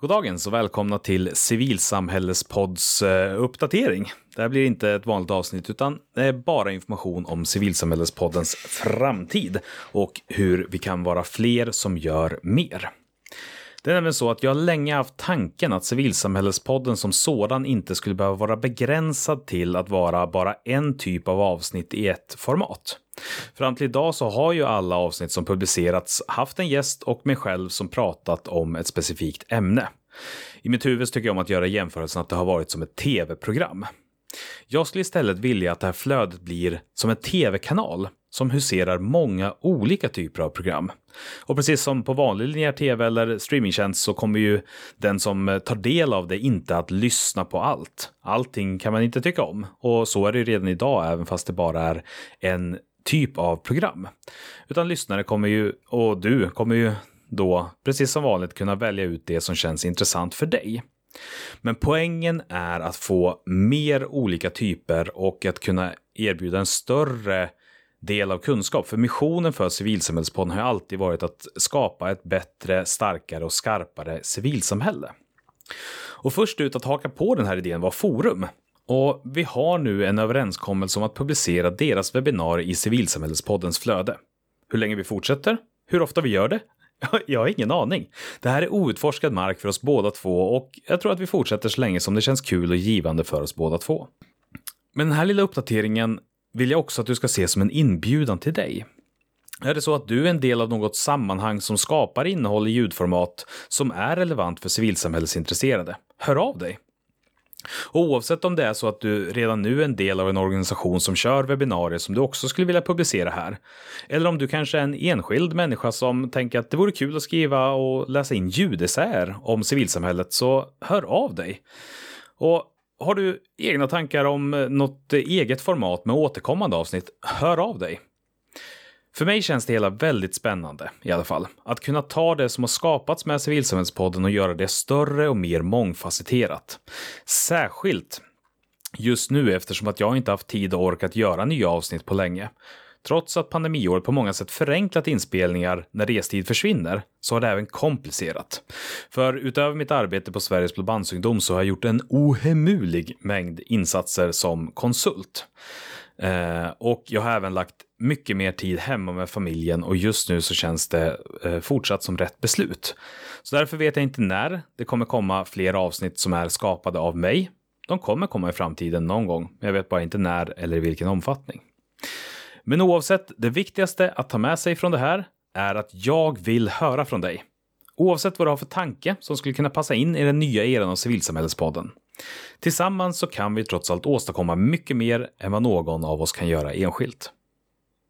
Goddagens och välkomna till Civilsamhällespodds eh, uppdatering. Det här blir inte ett vanligt avsnitt utan det är bara information om Civilsamhällespoddens framtid och hur vi kan vara fler som gör mer. Det är nämligen så att jag länge haft tanken att Civilsamhällespodden som sådan inte skulle behöva vara begränsad till att vara bara en typ av avsnitt i ett format. Fram till idag så har ju alla avsnitt som publicerats haft en gäst och mig själv som pratat om ett specifikt ämne. I mitt huvud tycker jag om att göra jämförelsen att det har varit som ett tv-program. Jag skulle istället vilja att det här flödet blir som en tv-kanal som huserar många olika typer av program. Och precis som på vanlig linjär tv eller streamingtjänst så kommer ju den som eh, tar del av det inte att lyssna på allt. Allting kan man inte tycka om och så är det ju redan idag även fast det bara är en typ av program. Utan lyssnare kommer ju, och du kommer ju då, precis som vanligt, kunna välja ut det som känns intressant för dig. Men poängen är att få mer olika typer och att kunna erbjuda en större del av kunskap. För missionen för Civilsamhällespodden har alltid varit att skapa ett bättre, starkare och skarpare civilsamhälle. Och först ut att haka på den här idén var Forum. Och vi har nu en överenskommelse om att publicera deras webbinarier i Civilsamhällespoddens flöde. Hur länge vi fortsätter? Hur ofta vi gör det? Jag har ingen aning. Det här är outforskad mark för oss båda två och jag tror att vi fortsätter så länge som det känns kul och givande för oss båda två. Men den här lilla uppdateringen vill jag också att du ska se som en inbjudan till dig. Är det så att du är en del av något sammanhang som skapar innehåll i ljudformat som är relevant för civilsamhällesintresserade? Hör av dig! Och oavsett om det är så att du redan nu är en del av en organisation som kör webbinarier som du också skulle vilja publicera här. Eller om du kanske är en enskild människa som tänker att det vore kul att skriva och läsa in ljudessäer om civilsamhället så hör av dig. Och har du egna tankar om eh, något eget format med återkommande avsnitt, hör av dig. För mig känns det hela väldigt spännande, i alla fall. Att kunna ta det som har skapats med civilsamhällspodden och göra det större och mer mångfacetterat. Särskilt just nu eftersom att jag inte haft tid och orkat göra nya avsnitt på länge. Trots att pandemiåret på många sätt förenklat inspelningar när restid försvinner, så har det även komplicerat. För utöver mitt arbete på Sveriges Blåbandsungdom så har jag gjort en ohemulig mängd insatser som konsult. Eh, och jag har även lagt mycket mer tid hemma med familjen och just nu så känns det eh, fortsatt som rätt beslut. Så därför vet jag inte när det kommer komma fler avsnitt som är skapade av mig. De kommer komma i framtiden någon gång, men jag vet bara inte när eller i vilken omfattning. Men oavsett, det viktigaste att ta med sig från det här är att jag vill höra från dig. Oavsett vad du har för tanke som skulle kunna passa in i den nya eran av Civilsamhällespodden. Tillsammans så kan vi trots allt åstadkomma mycket mer än vad någon av oss kan göra enskilt.